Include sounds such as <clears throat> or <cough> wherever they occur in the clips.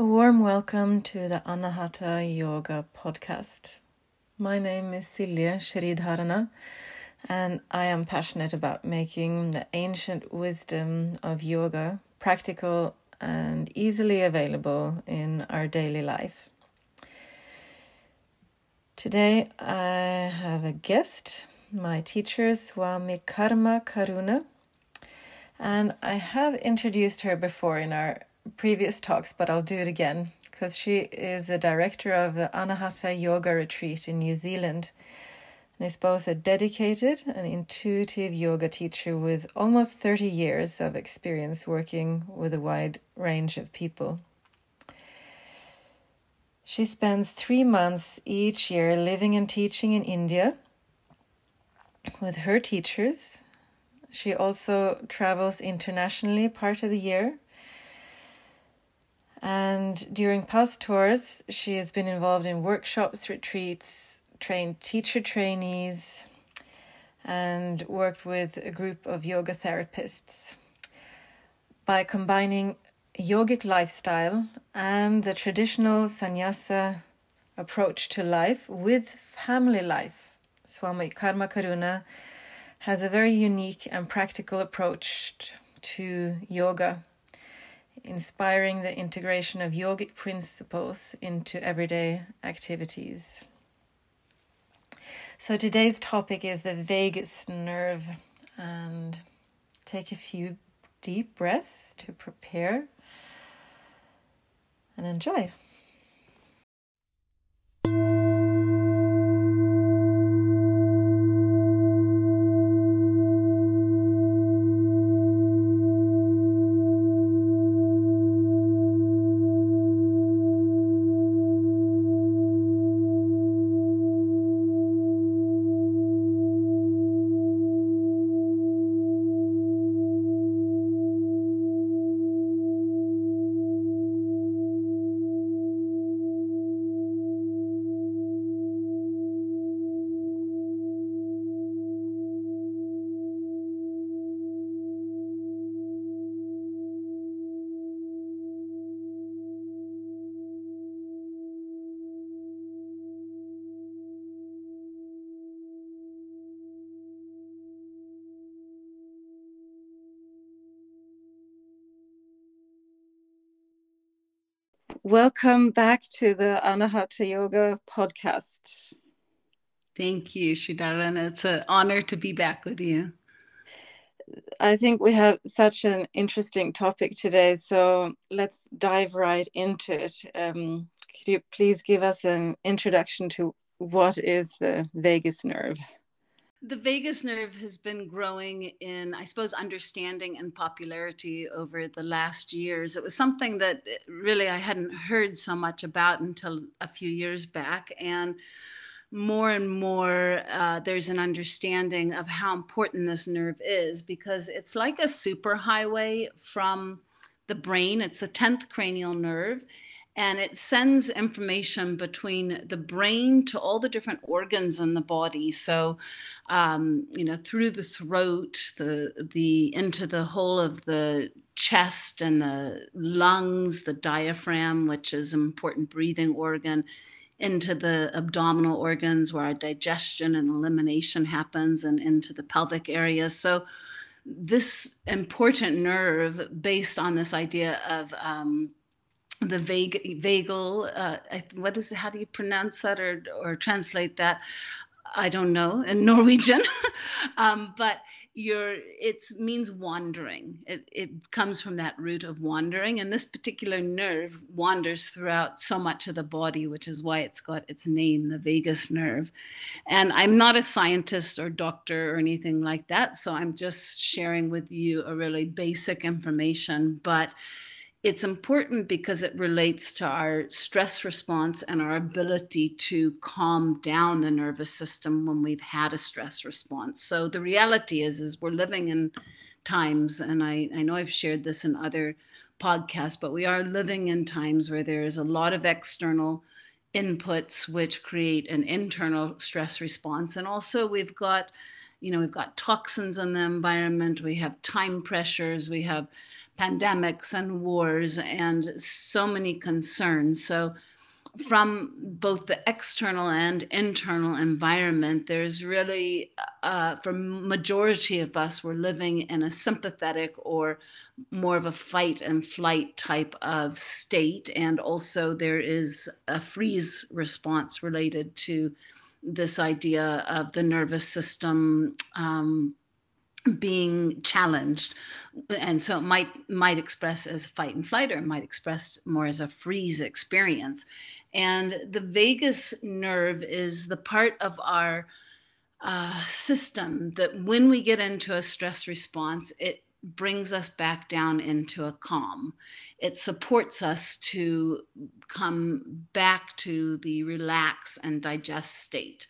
A warm welcome to the Anahata Yoga podcast. My name is Silje Sridharana, and I am passionate about making the ancient wisdom of yoga practical and easily available in our daily life. Today I have a guest, my teacher Swami Karma Karuna, and I have introduced her before in our previous talks, but I'll do it again because she is the director of the Anahata Yoga Retreat in New Zealand and is both a dedicated and intuitive yoga teacher with almost 30 years of experience working with a wide range of people. She spends three months each year living and teaching in India with her teachers. She also travels internationally part of the year and during past tours, she has been involved in workshops, retreats, trained teacher trainees, and worked with a group of yoga therapists. By combining yogic lifestyle and the traditional sannyasa approach to life with family life, Swami Karma Karuna has a very unique and practical approach to yoga inspiring the integration of yogic principles into everyday activities. So today's topic is the vagus nerve, and take a few deep breaths to prepare and enjoy. Welcome back to the Anahata Yoga podcast. Thank you, Sridharan. It's an honor to be back with you. I think we have such an interesting topic today, so let's dive right into it. Um, could you please give us an introduction to what is the vagus nerve? The vagus nerve has been growing in, I suppose, understanding and popularity over the last years. It was something that really I hadn't heard so much about until a few years back. And more and more, uh, there's an understanding of how important this nerve is because it's like a superhighway from the brain. It's the 10th cranial nerve and it sends information between the brain to all the different organs in the body. So um, you know through the throat the the into the whole of the chest and the lungs the diaphragm which is an important breathing organ into the abdominal organs where our digestion and elimination happens and into the pelvic area. So this important nerve based on this idea of um, the vague, vagal, uh, what is it, how do you pronounce that or, or translate that? I don't know in <laughs> Norwegian, um, but your it means wandering. It, it comes from that root of wandering, and this particular nerve wanders throughout so much of the body, which is why it's got its name, the vagus nerve. And I'm not a scientist or doctor or anything like that, so I'm just sharing with you a really basic information, but it's important because it relates to our stress response and our ability to calm down the nervous system when we've had a stress response. So the reality is is we're living in times and I, I know I've shared this in other podcasts, but we are living in times where there is a lot of external inputs which create an internal stress response. And also we've got you know, we've got toxins in the environment, we have time pressures, we have pandemics and wars, and so many concerns. So, from both the external and internal environment, there's really, uh, for majority of us, we're living in a sympathetic or more of a fight and flight type of state, and also there is a freeze response related to this idea of the nervous system um, being challenged. And so it might might express as fight and flight or it might express more as a freeze experience. And the vagus nerve is the part of our uh, system that when we get into a stress response it brings us back down into a calm. It supports us to come back to the relax and digest state.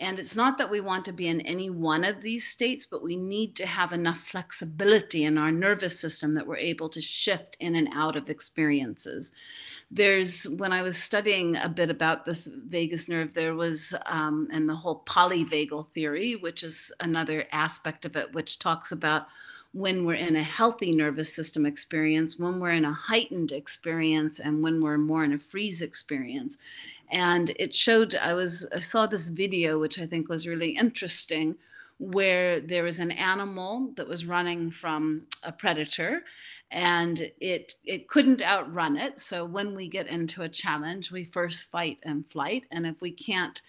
And it's not that we want to be in any one of these states, but we need to have enough flexibility in our nervous system that we're able to shift in and out of experiences. There's, when I was studying a bit about this vagus nerve, there was, um, and the whole polyvagal theory, which is another aspect of it, which talks about when we're in a healthy nervous system experience, when we're in a heightened experience, and when we're more in a freeze experience. And it showed, I was, I saw this video, which I think was really interesting, where there was an animal that was running from a predator and it it couldn't outrun it so when we get into a challenge we first fight and flight and if we can't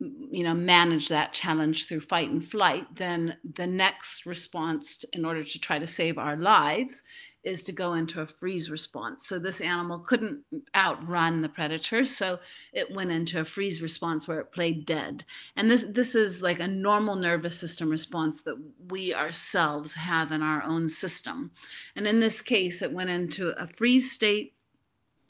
you know manage that challenge through fight and flight then the next response in order to try to save our lives is to go into a freeze response. So this animal couldn't outrun the predator so it went into a freeze response where it played dead. And this this is like a normal nervous system response that we ourselves have in our own system. And in this case it went into a freeze state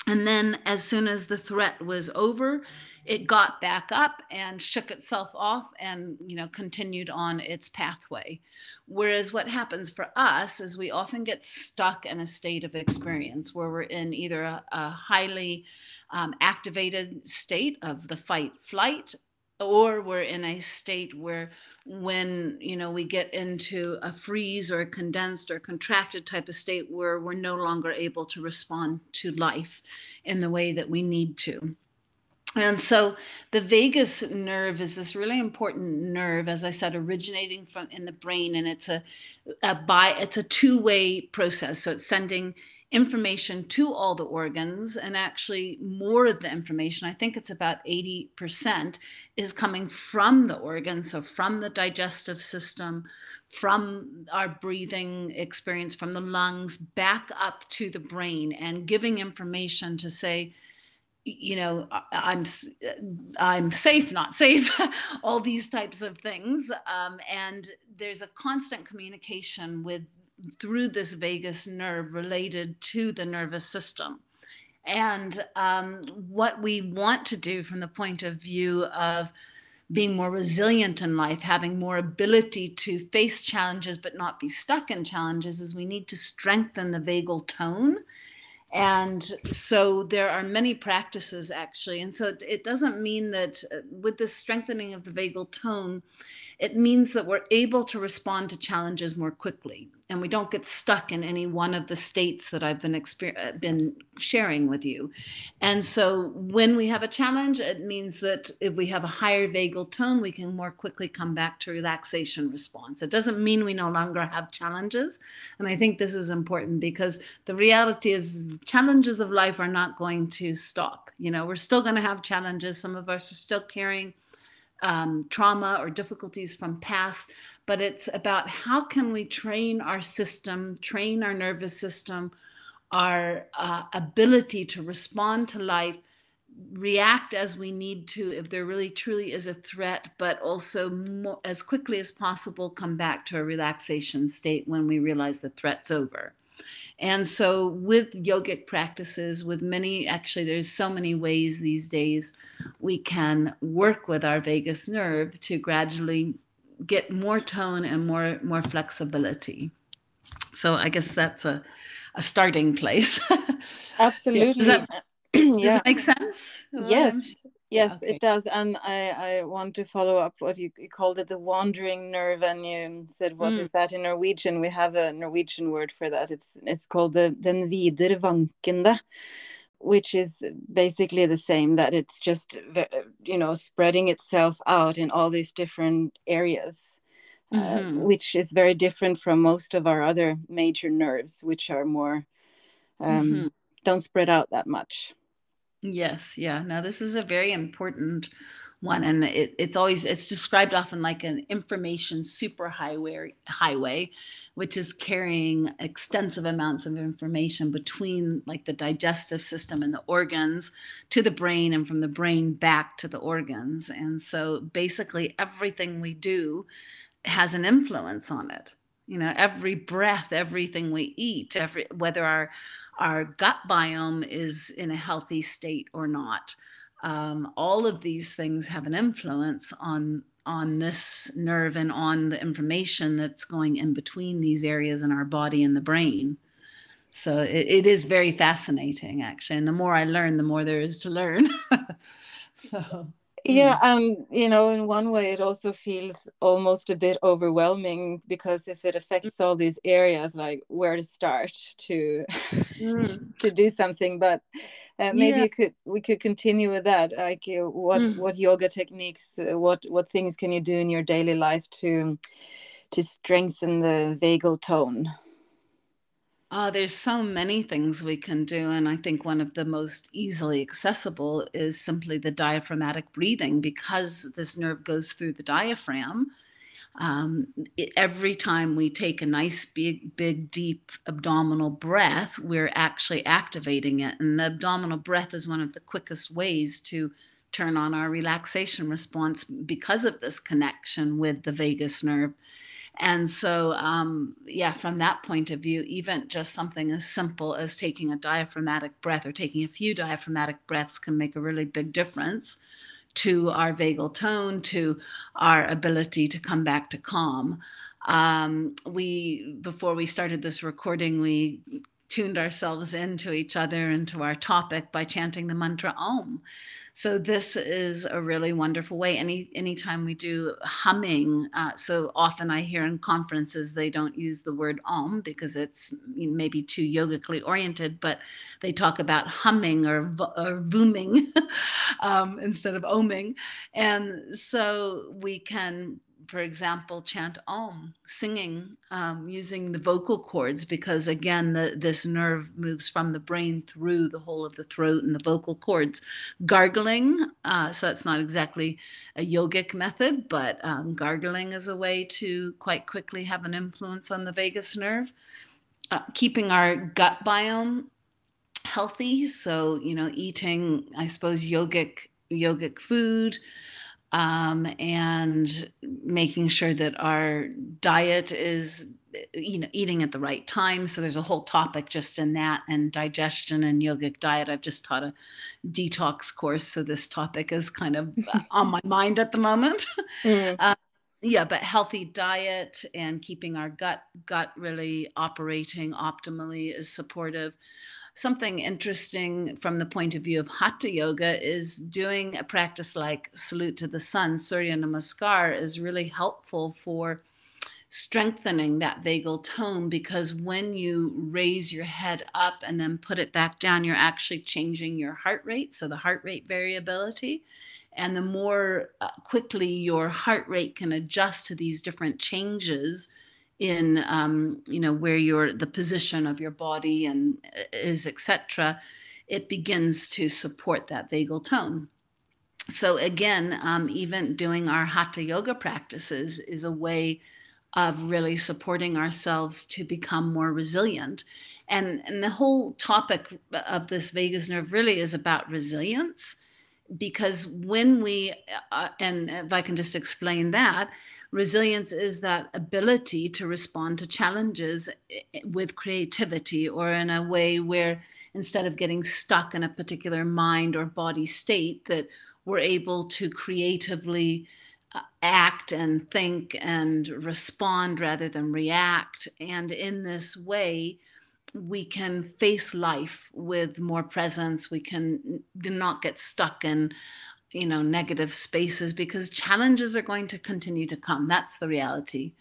and then as soon as the threat was over it got back up and shook itself off and you know continued on its pathway. Whereas what happens for us is we often get stuck in a state of experience where we're in either a, a highly um, activated state of the fight flight or we're in a state where when you know we get into a freeze or a condensed or contracted type of state where we're no longer able to respond to life in the way that we need to and so the vagus nerve is this really important nerve, as I said, originating from in the brain, and it's a, a by it's a two-way process. So it's sending information to all the organs, and actually more of the information, I think it's about 80%, is coming from the organs, so from the digestive system, from our breathing experience, from the lungs, back up to the brain, and giving information to say, you know i'm i'm safe not safe <laughs> all these types of things um, and there's a constant communication with through this vagus nerve related to the nervous system. And um, what we want to do from the point of view of being more resilient in life, having more ability to face challenges but not be stuck in challenges, is we need to strengthen the vagal tone and so there are many practices actually. And so it, doesn't mean that uh, with this strengthening of the vagal tone it means that we're able to respond to challenges more quickly and we don't get stuck in any one of the states that I've been exper- uh, been sharing with you. And so when we have a challenge, it means that if we have a higher vagal tone, we can more quickly come back to relaxation response. It doesn't mean we no longer have challenges. And I think this is important because the reality is challenges of life are not going to stop. You know, we're still going to have challenges. Some of us are still carrying um, trauma or difficulties from past, but it's about how can we train our system, train our nervous system, our uh, ability to respond to life, react as we need to if there really truly is a threat, but also more, as quickly as possible come back to a relaxation state when we realize the threat's over. And so, with yogic practices, with many, actually, there's so many ways these days we can work with our vagus nerve to gradually get more tone and more more flexibility. So, I guess that's a, a starting place. <laughs> Absolutely. Does that, <clears throat> does yeah. make sense? Yes. Yes, okay. it does. And I, I want to follow up what you, you called it the wandering nerve, and you said, "What mm. is that in Norwegian? We have a Norwegian word for that. It's it's called the den viderevankende, which is basically the same, that it's just, you know, spreading itself out in all these different areas. Uh, mm-hmm. Uh, which is very different from most of our other major nerves, which are more um, mm-hmm. don't spread out that much. Yes, yeah. Now this is a very important one, and it, it's always it's described often like an information superhighway highway, which is carrying extensive amounts of information between like the digestive system and the organs to the brain, and from the brain back to the organs. And so basically everything we do has an influence on it you know every breath everything we eat every whether our our gut biome is in a healthy state or not. Um, all of these things have an influence on on this nerve and on the information that's going in between these areas in our body and the brain. So it, it is very fascinating actually and the more i learn the more there is to learn. <laughs> So yeah and mm. um, you know in one way it also feels almost a bit overwhelming because if it mm. affects all these areas like where to start to <laughs> mm. to do something but uh, maybe yeah. you could we could continue with that like uh, what mm. what yoga techniques uh, what what things can you do in your daily life to to strengthen the vagal tone uh, there's so many things we can do. And I think one of the most easily accessible is simply the diaphragmatic breathing because this nerve goes through the diaphragm. Um, it, every time we take a nice, big, big, deep abdominal breath, we're actually activating it. And the abdominal breath is one of the quickest ways to turn on our relaxation response because of this connection with the vagus nerve. And so, um, yeah, from that point of view, even just something as simple as taking a diaphragmatic breath or taking a few diaphragmatic breaths can make a really big difference to our vagal tone, to our ability to come back to calm. Um, we, before we started this recording, we tuned ourselves into each other and to our topic by chanting the mantra Om. So this is a really wonderful way. Any anytime we do humming, uh, so often I hear in conferences they don't use the word om because it's maybe too yogically oriented, but they talk about humming or, or vooming <laughs> um, instead of oming, and so we can for example, chant Om, singing um, using the vocal cords, because again, the, this nerve moves from the brain through the whole of the throat and the vocal cords. Gargling, uh, so it's not exactly a yogic method, but um, gargling is a way to quite quickly have an influence on the vagus nerve. Uh, keeping our gut biome healthy, so you know, eating, I suppose, yogic yogic food um, and making sure that our diet is you know eating at the right time. So there's a whole topic just in that and digestion and yogic diet. I've just taught a detox course so this topic is kind of <laughs> on my mind at the moment. Mm. <laughs> uh, yeah but healthy diet and keeping our gut gut really operating optimally is supportive something interesting from the point of view of hatha yoga is doing a practice like salute to the sun surya namaskar is really helpful for strengthening that vagal tone because when you raise your head up and then put it back down you're actually changing your heart rate. So the heart rate variability and the more uh, quickly your heart rate can adjust to these different changes in um, you know where your the position of your body and uh, is etc it begins to support that vagal tone. So again um, even doing our hatha yoga practices is a way of really supporting ourselves to become more resilient. And and the whole topic of this vagus nerve really is about resilience because when we uh, and if i can just explain that resilience is that ability to respond to challenges eh, with creativity or in a way where instead of getting stuck in a particular mind or body state that we're able to creatively uh, act and think and respond rather than react. And in this way we can face life with more presence. We can do not get stuck in you know negative spaces because challenges are going to continue to come. That's the reality.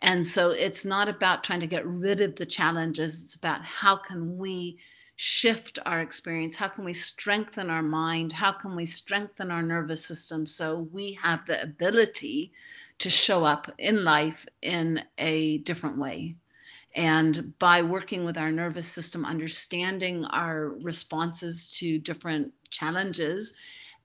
And so it's not about trying to get rid of the challenges. It's about how can we shift our experience? How can we strengthen our mind? How can we strengthen our nervous system so we have the ability to show up in life in a different way and by working with our nervous system understanding our responses to different challenges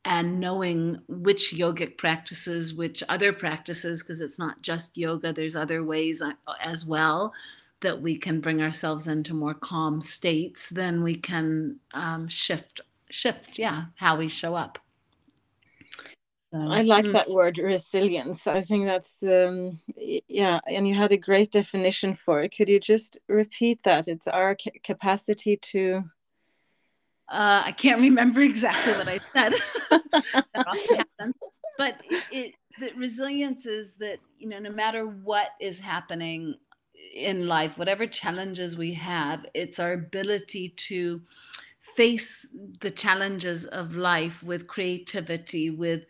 and knowing which yogic practices, which other practices, because it's not just yoga, there's other ways uh, as well that we can bring ourselves into more calm states, then we can um, shift, shift, yeah, how we show up. So, I like mm. that word resilience. I think that's um, yeah, and you had a great definition for it. Could you just repeat that? It's our ca- capacity to uh, I can't remember exactly what I said. <laughs> but it, it, the resilience is that you know no matter what is happening in life, whatever challenges we have, it's our ability to face the challenges of life with creativity, with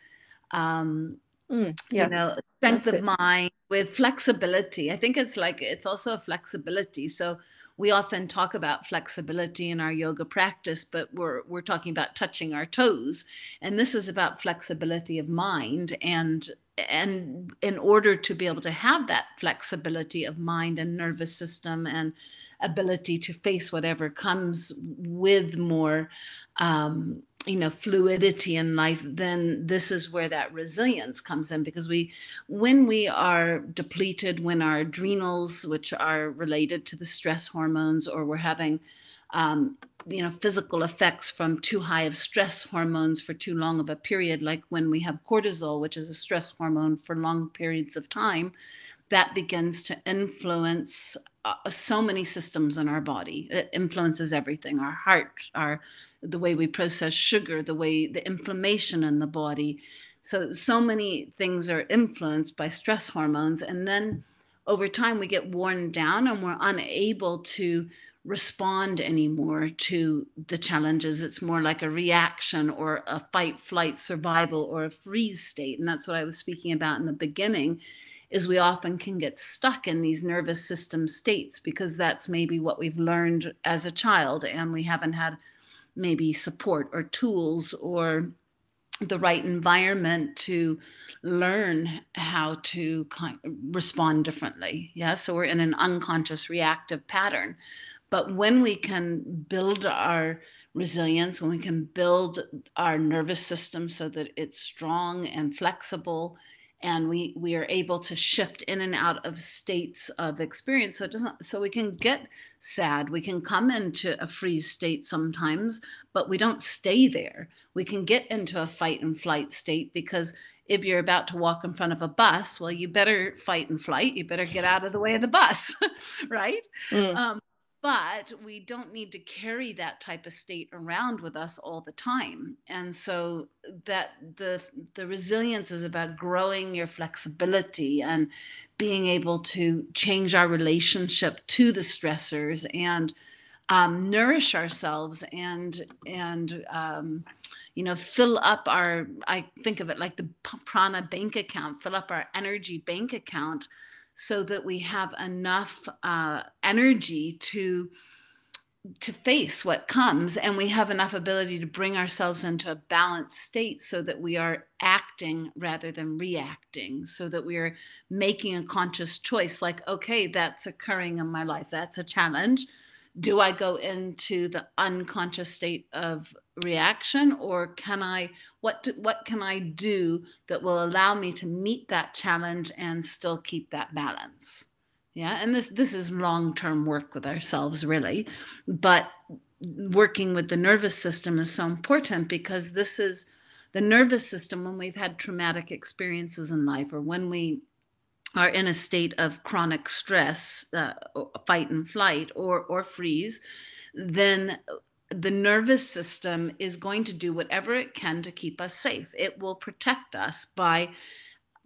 um, mm, yeah. you know strength That's of it. mind, with flexibility. I think it's like it's also a flexibility. So we often talk about flexibility in our yoga practice, but we're we're talking about touching our toes, and this is about flexibility of mind and and in order to be able to have that flexibility of mind and nervous system and ability to face whatever comes with more um, you know fluidity in life then this is where that resilience comes in. Because we when we are depleted when our adrenals which are related to the stress hormones or we're having um, you know physical effects from too high of stress hormones for too long of a period like when we have cortisol which is a stress hormone for long periods of time that begins to influence uh, so many systems in our body. It influences everything. Our heart our the way we process sugar the way the inflammation in the body. So so many things are influenced by stress hormones. And then over time we get worn down and we're unable to respond anymore to the challenges. It's more like a reaction or a fight flight survival or a freeze state. And that's what i was speaking about in the beginning is we often can get stuck in these nervous system states because that's maybe what we've learned as a child and we haven't had maybe support or tools or the right environment to learn how to respond differently. Yeah, so we're in an unconscious reactive pattern. But when we can build our resilience, when we can build our nervous system so that it's strong and flexible and we we are able to shift in and out of states of experience. So it doesn't so we can get sad. We can come into a freeze state sometimes but we don't stay there. We can get into a fight and flight state because if you're about to walk in front of a bus well you better fight and flight. You better get out of the way of the bus <laughs> right? Mm. um, but we don't need to carry that type of state around with us all the time. And so that the the resilience is about growing your flexibility and being able to change our relationship to the stressors and um, nourish ourselves and and um, you know fill up our i think of it like the prana bank account fill up our energy bank account so that we have enough uh, energy to to face what comes and we have enough ability to bring ourselves into a balanced state so that we are acting rather than reacting so that we are making a conscious choice like okay that's occurring in my life. That's a challenge do I go into the unconscious state of reaction or can I what do, what can I do that will allow me to meet that challenge and still keep that balance? Yeah, and this this is long-term work with ourselves really, but working with the nervous system is so important because this is the nervous system when we've had traumatic experiences in life or when we are in a state of chronic stress, uh, fight and flight, or or freeze, then the nervous system is going to do whatever it can to keep us safe. It will protect us by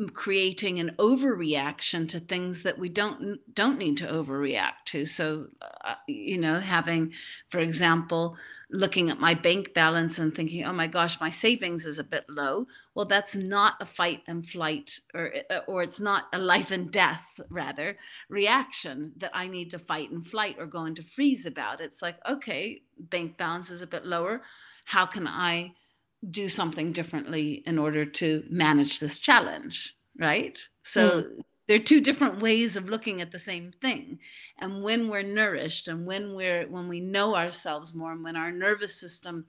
creating an overreaction to things that we don't don't need to overreact to. So uh, you know having for example looking at my bank balance and thinking oh my gosh my savings is a bit low. Well that's not a fight and flight or uh, or it's not a life and death rather reaction that i need to fight and flight or go into freeze about. It's like okay bank balance is a bit lower. How can i do something differently in order to manage this challenge, right? So mm. there are two different ways of looking at the same thing. And when we're nourished and when we're when we know ourselves more and when our nervous system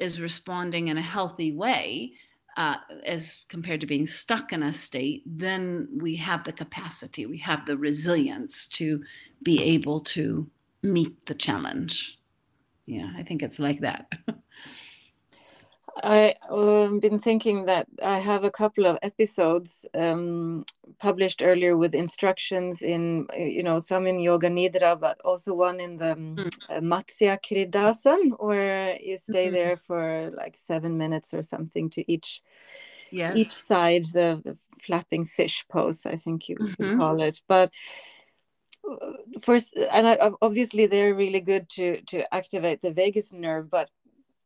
is responding in a healthy way, uh, as compared to being stuck in a state, then we have the capacity, we have the resilience to be able to meet the challenge. Yeah, I think it's like that. <laughs> I've um, been thinking that I have a couple of episodes um, published earlier with instructions in, uh, you know, some in Yoga Nidra, but also one in the um, mm. uh, Matsya Kridasan, where you stay mm-hmm. there for like seven minutes or something to each yes. each side, the, the flapping fish pose, I think you mm-hmm. call it. But uh, first, and I, obviously they're really good to to activate the vagus nerve, but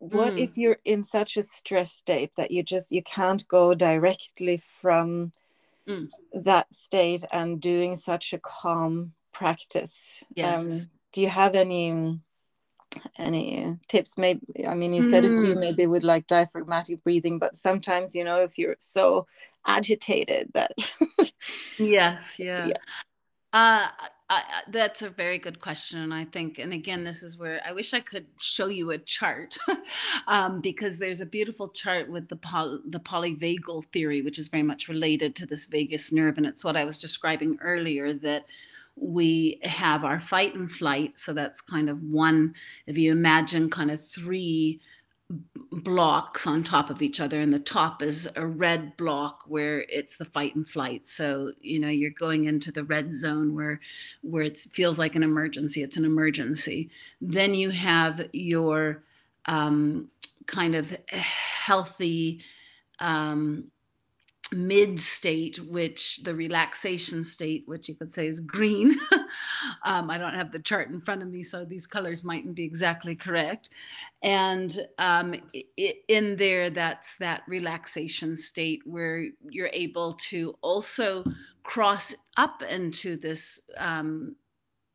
what mm. if you're in such a stress state that you just you can't go directly from mm. that state and doing such a calm practice um, yes. Um, do you have any any tips maybe i mean you said mm. a few mm. maybe with like diaphragmatic breathing but sometimes you know if you're so agitated that yes yeah, <laughs> yeah. Uh, That's a very good question, and I think, and again, this is where I wish I could show you a chart, <laughs> um, because there's a beautiful chart with the poly, the polyvagal theory, which is very much related to this vagus nerve, and it's what I was describing earlier that we have our fight and flight. So that's kind of one. If you imagine kind of three blocks on top of each other and the top is a red block where it's the fight and flight. So you know you're going into the red zone where where it feels like an emergency it's an emergency. Then you have your um, kind of healthy um, mid state, which the relaxation state, which you could say is green. <laughs> um, I don't have the chart in front of me, so these colors mightn't be exactly correct. And um, in there, that's that relaxation state where you're able to also cross up into this um,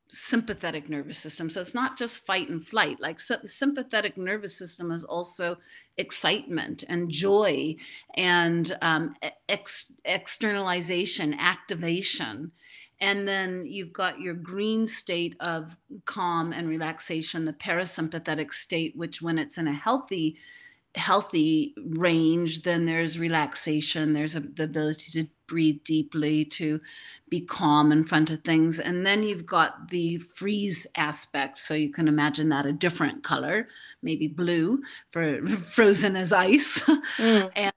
sympathetic nervous system. So it's not just fight and flight. Like sympathetic nervous system is also excitement and joy and um, ex- externalization, activation. And then you've got your green state of calm and relaxation, the parasympathetic state, which when it's in a healthy healthy range, then there's relaxation, there's a, the ability to breathe deeply, to be calm in front of things. And then you've got the freeze aspect. So you can imagine that a different color, maybe blue for <laughs> frozen as ice. Mm. <laughs> and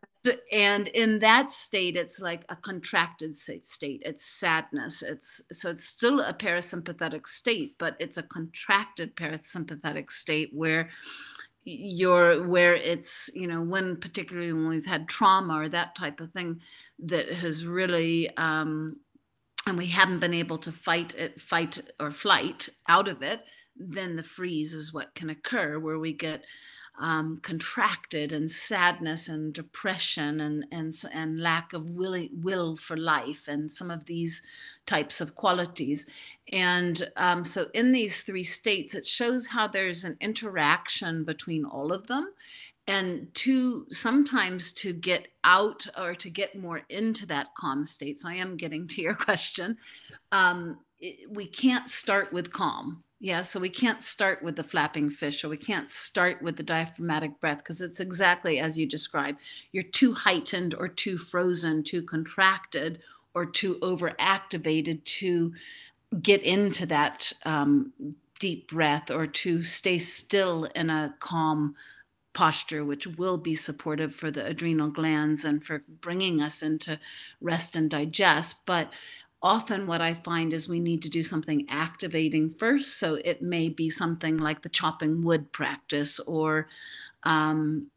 and in that state it's like a contracted state it's sadness it's so it's still a parasympathetic state but it's a contracted parasympathetic state where you're where it's you know when particularly when we've had trauma or that type of thing that has really um and we haven't been able to fight it fight or flight out of it then the freeze is what can occur where we get um, contracted and sadness and depression and and and lack of will will for life and some of these types of qualities. And um, so in these three states it shows how there's an interaction between all of them and to sometimes to get out or to get more into that calm state. So i am getting to your <laughs> question. Um, it, we can't start with calm yeah, so we can't start with the flapping fish or we can't start with the diaphragmatic breath because it's exactly as you describe. You're too heightened or too frozen, too contracted, or too overactivated to get into that um, deep breath or to stay still in a calm posture, which will be supportive for the adrenal glands and for bringing us into rest and digest. But often what I find is we need to do something activating first. So it may be something like the chopping wood practice or um,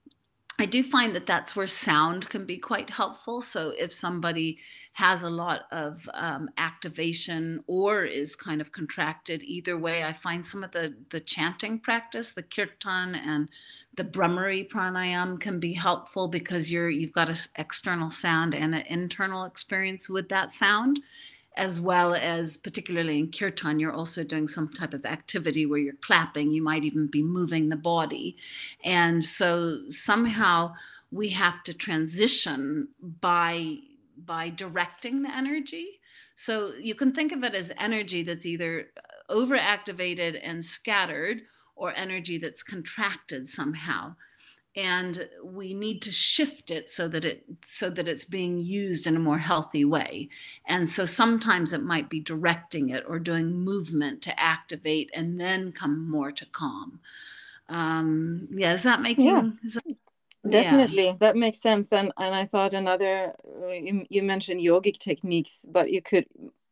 I do find that that's where sound can be quite helpful. So if somebody has a lot of um, activation or is kind of contracted, either way, I find some of the the chanting practice, the kirtan and the Bhramari pranayam, can be helpful because you're you've got an external sound and an internal experience with that sound as well as particularly in kirtan you're also doing some type of activity where you're clapping. You might even be moving the body. And so somehow we have to transition by by directing the energy. So you can think of it as energy that's either uh, overactivated and scattered or energy that's contracted somehow and we need to shift it so that it so that it's being used in a more healthy way and so sometimes it might be directing it or doing movement to activate and then come more to calm um yeah is that making yeah. That, definitely yeah. that makes sense and and i thought another you, you mentioned yogic techniques but you could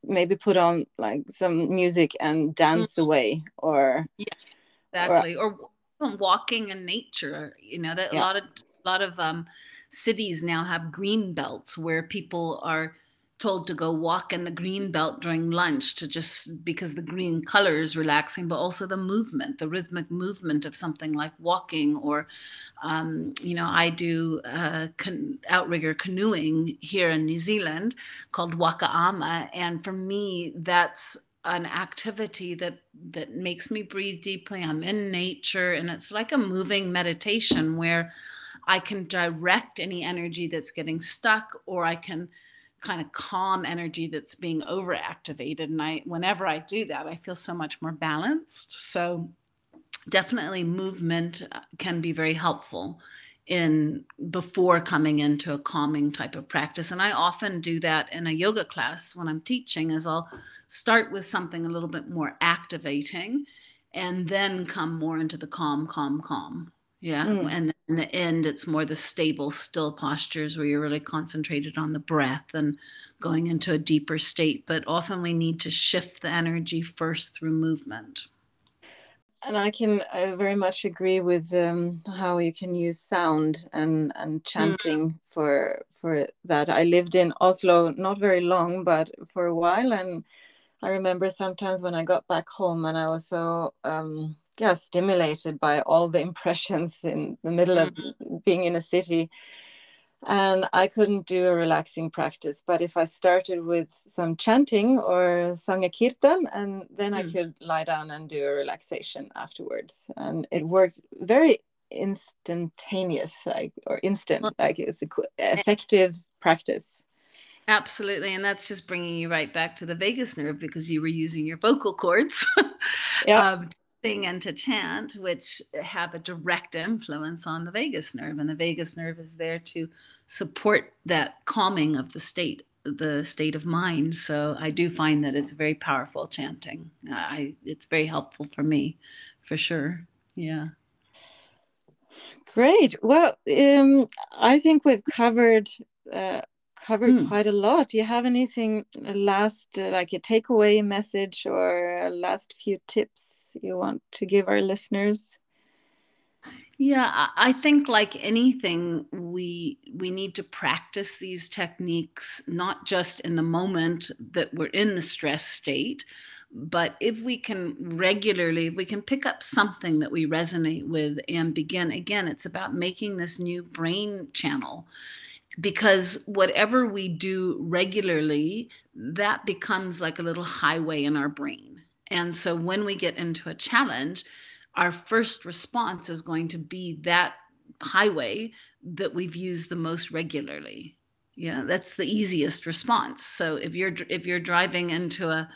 maybe put on like some music and dance mm-hmm. away or yeah exactly or, or walking in nature you know that yeah. a lot of a lot of um, cities now have green belts where people are told to go walk in the green belt during lunch to just because the green color is relaxing but also the movement the rhythmic movement of something like walking or um, you know i do uh, con- outrigger canoeing here in new zealand called waka ama and for me that's an activity that that makes me breathe deeply. I'm in nature and it's like a moving meditation where i can direct any energy that's getting stuck or i can kind of calm energy that's being overactivated. And i whenever i do that i feel so much more balanced. So definitely movement uh, can be very helpful in before coming into a calming type of practice and i often do that in a yoga class when i'm teaching is i'll start with something a little bit more activating and then come more into the calm, calm, calm. Yeah. Mm. And in the end, it's more the stable, still postures where you're really concentrated on the breath and going into a deeper state. But often we need to shift the energy first through movement. And I can I very much agree with um, how you can use sound and, and mm. chanting mm. for for that. I lived in Oslo not very long, but for a while, and I remember sometimes when I got back home and I was so um, yeah stimulated by all the <laughs> impressions in the middle of mm-hmm. being in a city and I couldn't do a relaxing practice. But if I started with some chanting or sang a kirtan, and then mm. I could lie down and do a relaxation afterwards, and it worked very instantaneous, like or instant, like it was effective practice. Absolutely. And that's just bringing you right back to the vagus nerve because you were using your vocal cords <laughs> yeah. um, sing and to chant, which have a direct influence on the vagus nerve. And the vagus nerve is there to support that calming of the state the state of mind. So i do find that it's very powerful chanting. I it's very helpful for me for sure. Yeah. Great. Well um, i think we've covered uh, covered mm. quite a lot. Do you have anything last, uh, like a takeaway message or last few tips you want to give our listeners? Yeah, I think like anything, we we need to practice these techniques not just in the moment that we're in the stress state, but if we can regularly, if we can pick up something that we resonate with and begin again, it's about making this new brain channel because whatever we do regularly, that becomes like a little highway in our brain. And so when we get into a challenge, our first response is going to be that highway that we've used the most regularly. Yeah, that's the easiest response. So if you're if you're driving into a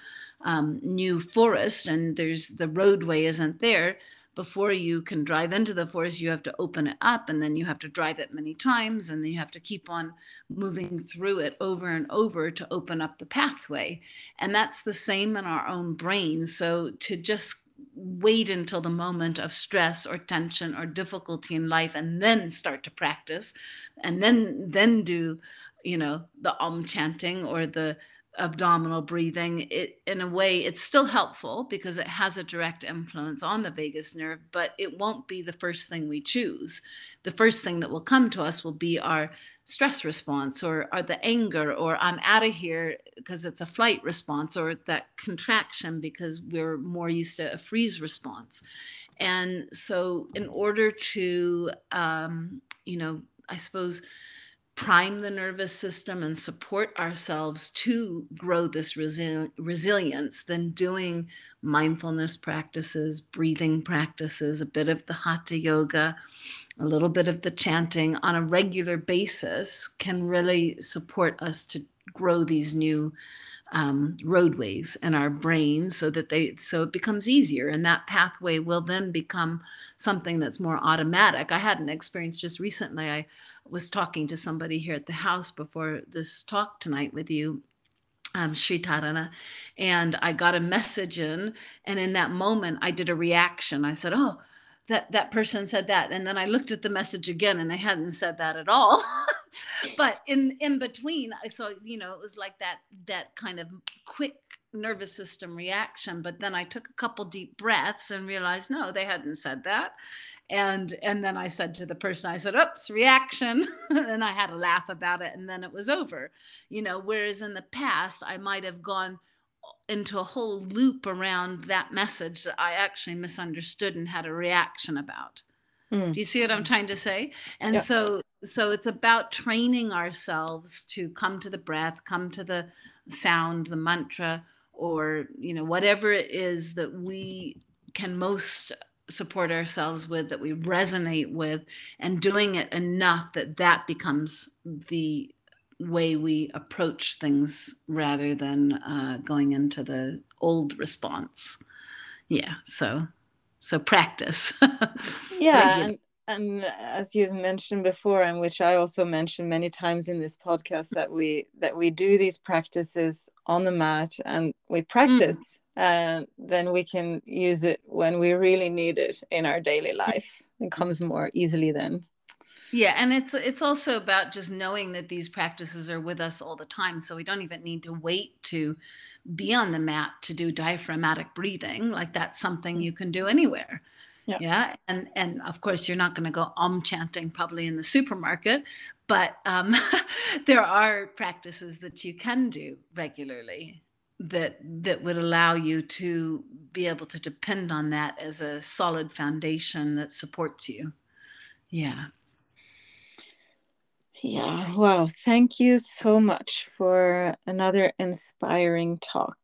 um, new forest and there's the roadway isn't there, before you can drive into the forest, you have to open it up and then you have to drive it many times and then you have to keep on moving through it over and over to open up the pathway. And that's the same in our own brain. So to just wait until the moment of stress or tension or difficulty in life and then start to practice and then then do you know the om chanting or the abdominal breathing it in a way it's still helpful because it has a direct influence on the vagus nerve but it won't be the first thing we choose. The first thing that will come to us will be our stress response or, or the anger or i'm out of here because it's a flight response or that contraction because we're more used to a freeze response. And so in order to um, you know i suppose prime the nervous system and support ourselves to grow this resi- resilience then doing mindfulness practices breathing practices a bit of the hatha yoga a little bit of the chanting on a regular basis can really support us to grow these new um, roadways in our brain so that they so it becomes easier. And that pathway will then become something that's more automatic. I had an experience just recently. I was talking to somebody here at the house before this talk tonight with you um, Sridharana, and I got a message in, and in that moment, I did a reaction. I said, "Oh, that that person said that. And then i looked at the message again and they hadn't said that at all <laughs> but in in between i saw you know it was like that that kind of quick nervous system reaction but then i took a couple deep breaths and realized no they hadn't said that. And and then i said to the person i said oops reaction. <laughs> And i had a laugh about it and then it was over. You know whereas in the past i might have gone into a whole loop around that message that I actually misunderstood and had a reaction about. Mm. Do you see what I'm trying to say? And yeah. so so it's about training ourselves to come to the breath, come to the sound, the mantra or you know whatever it is that we can most support ourselves with that we resonate with and doing it enough that that becomes the way we approach things rather than uh, going into the old response. Yeah, so so practice. <laughs> yeah, and, and as you've mentioned before, and which I also mentioned many times in this podcast, that we that we do these practices on the mat and we practice. Mm. And then we can use it when we really need it in our daily life. It comes more easily then yeah and it's it's also about just knowing that these practices are with us all the time so we don't even need to wait to be on the mat to do diaphragmatic breathing like that's something you can do anywhere. Yeah, yeah? and and of course you're not going to go om chanting probably in the supermarket but um, <laughs> there are practices that you can do regularly that that would allow you to be able to depend on that as a solid foundation that supports you. Yeah yeah, well, thank you so much for another inspiring talk.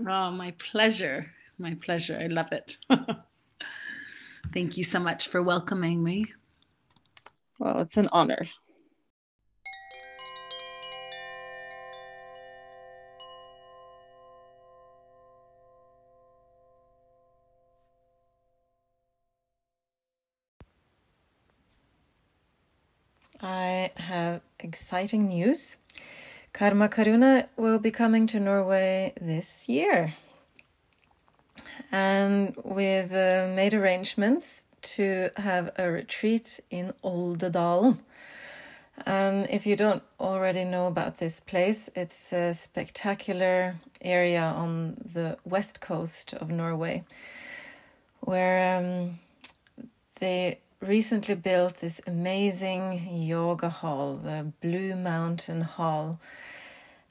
Oh, my pleasure. My pleasure. I love it. <laughs> thank you so much for welcoming me. Well, it's an honor. Have exciting news. Karma Karuna will be coming to Norway this year. And we've uh, made arrangements to have a retreat in Oldedalen. Um, if you don't already know about this place, it's a spectacular area on the west coast of Norway where um, they recently built this amazing yoga hall, the Blue Mountain Hall.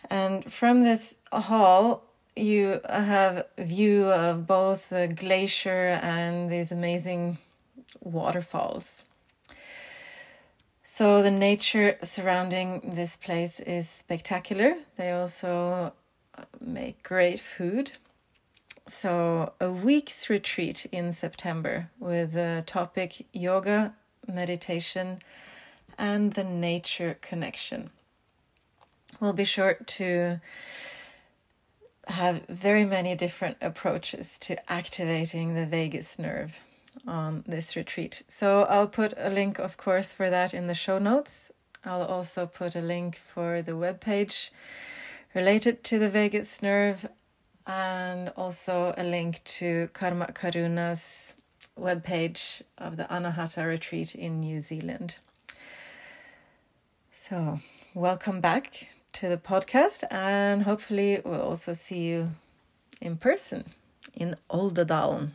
And from this hall, you have view of both the glacier and these amazing waterfalls. So the nature surrounding this place is spectacular. They also make great food. So, a week's retreat in September with the topic yoga, meditation, and the nature connection. We'll be sure to have very many different approaches to activating the vagus nerve on this retreat. So, I'll put a link, of course, for that in the show notes. I'll also put a link for the webpage related to the vagus nerve and also a link to Karma Karuna's webpage of the Anahata retreat in New Zealand. So, welcome back to the podcast, and hopefully, we'll also see you in person in Oldedalen.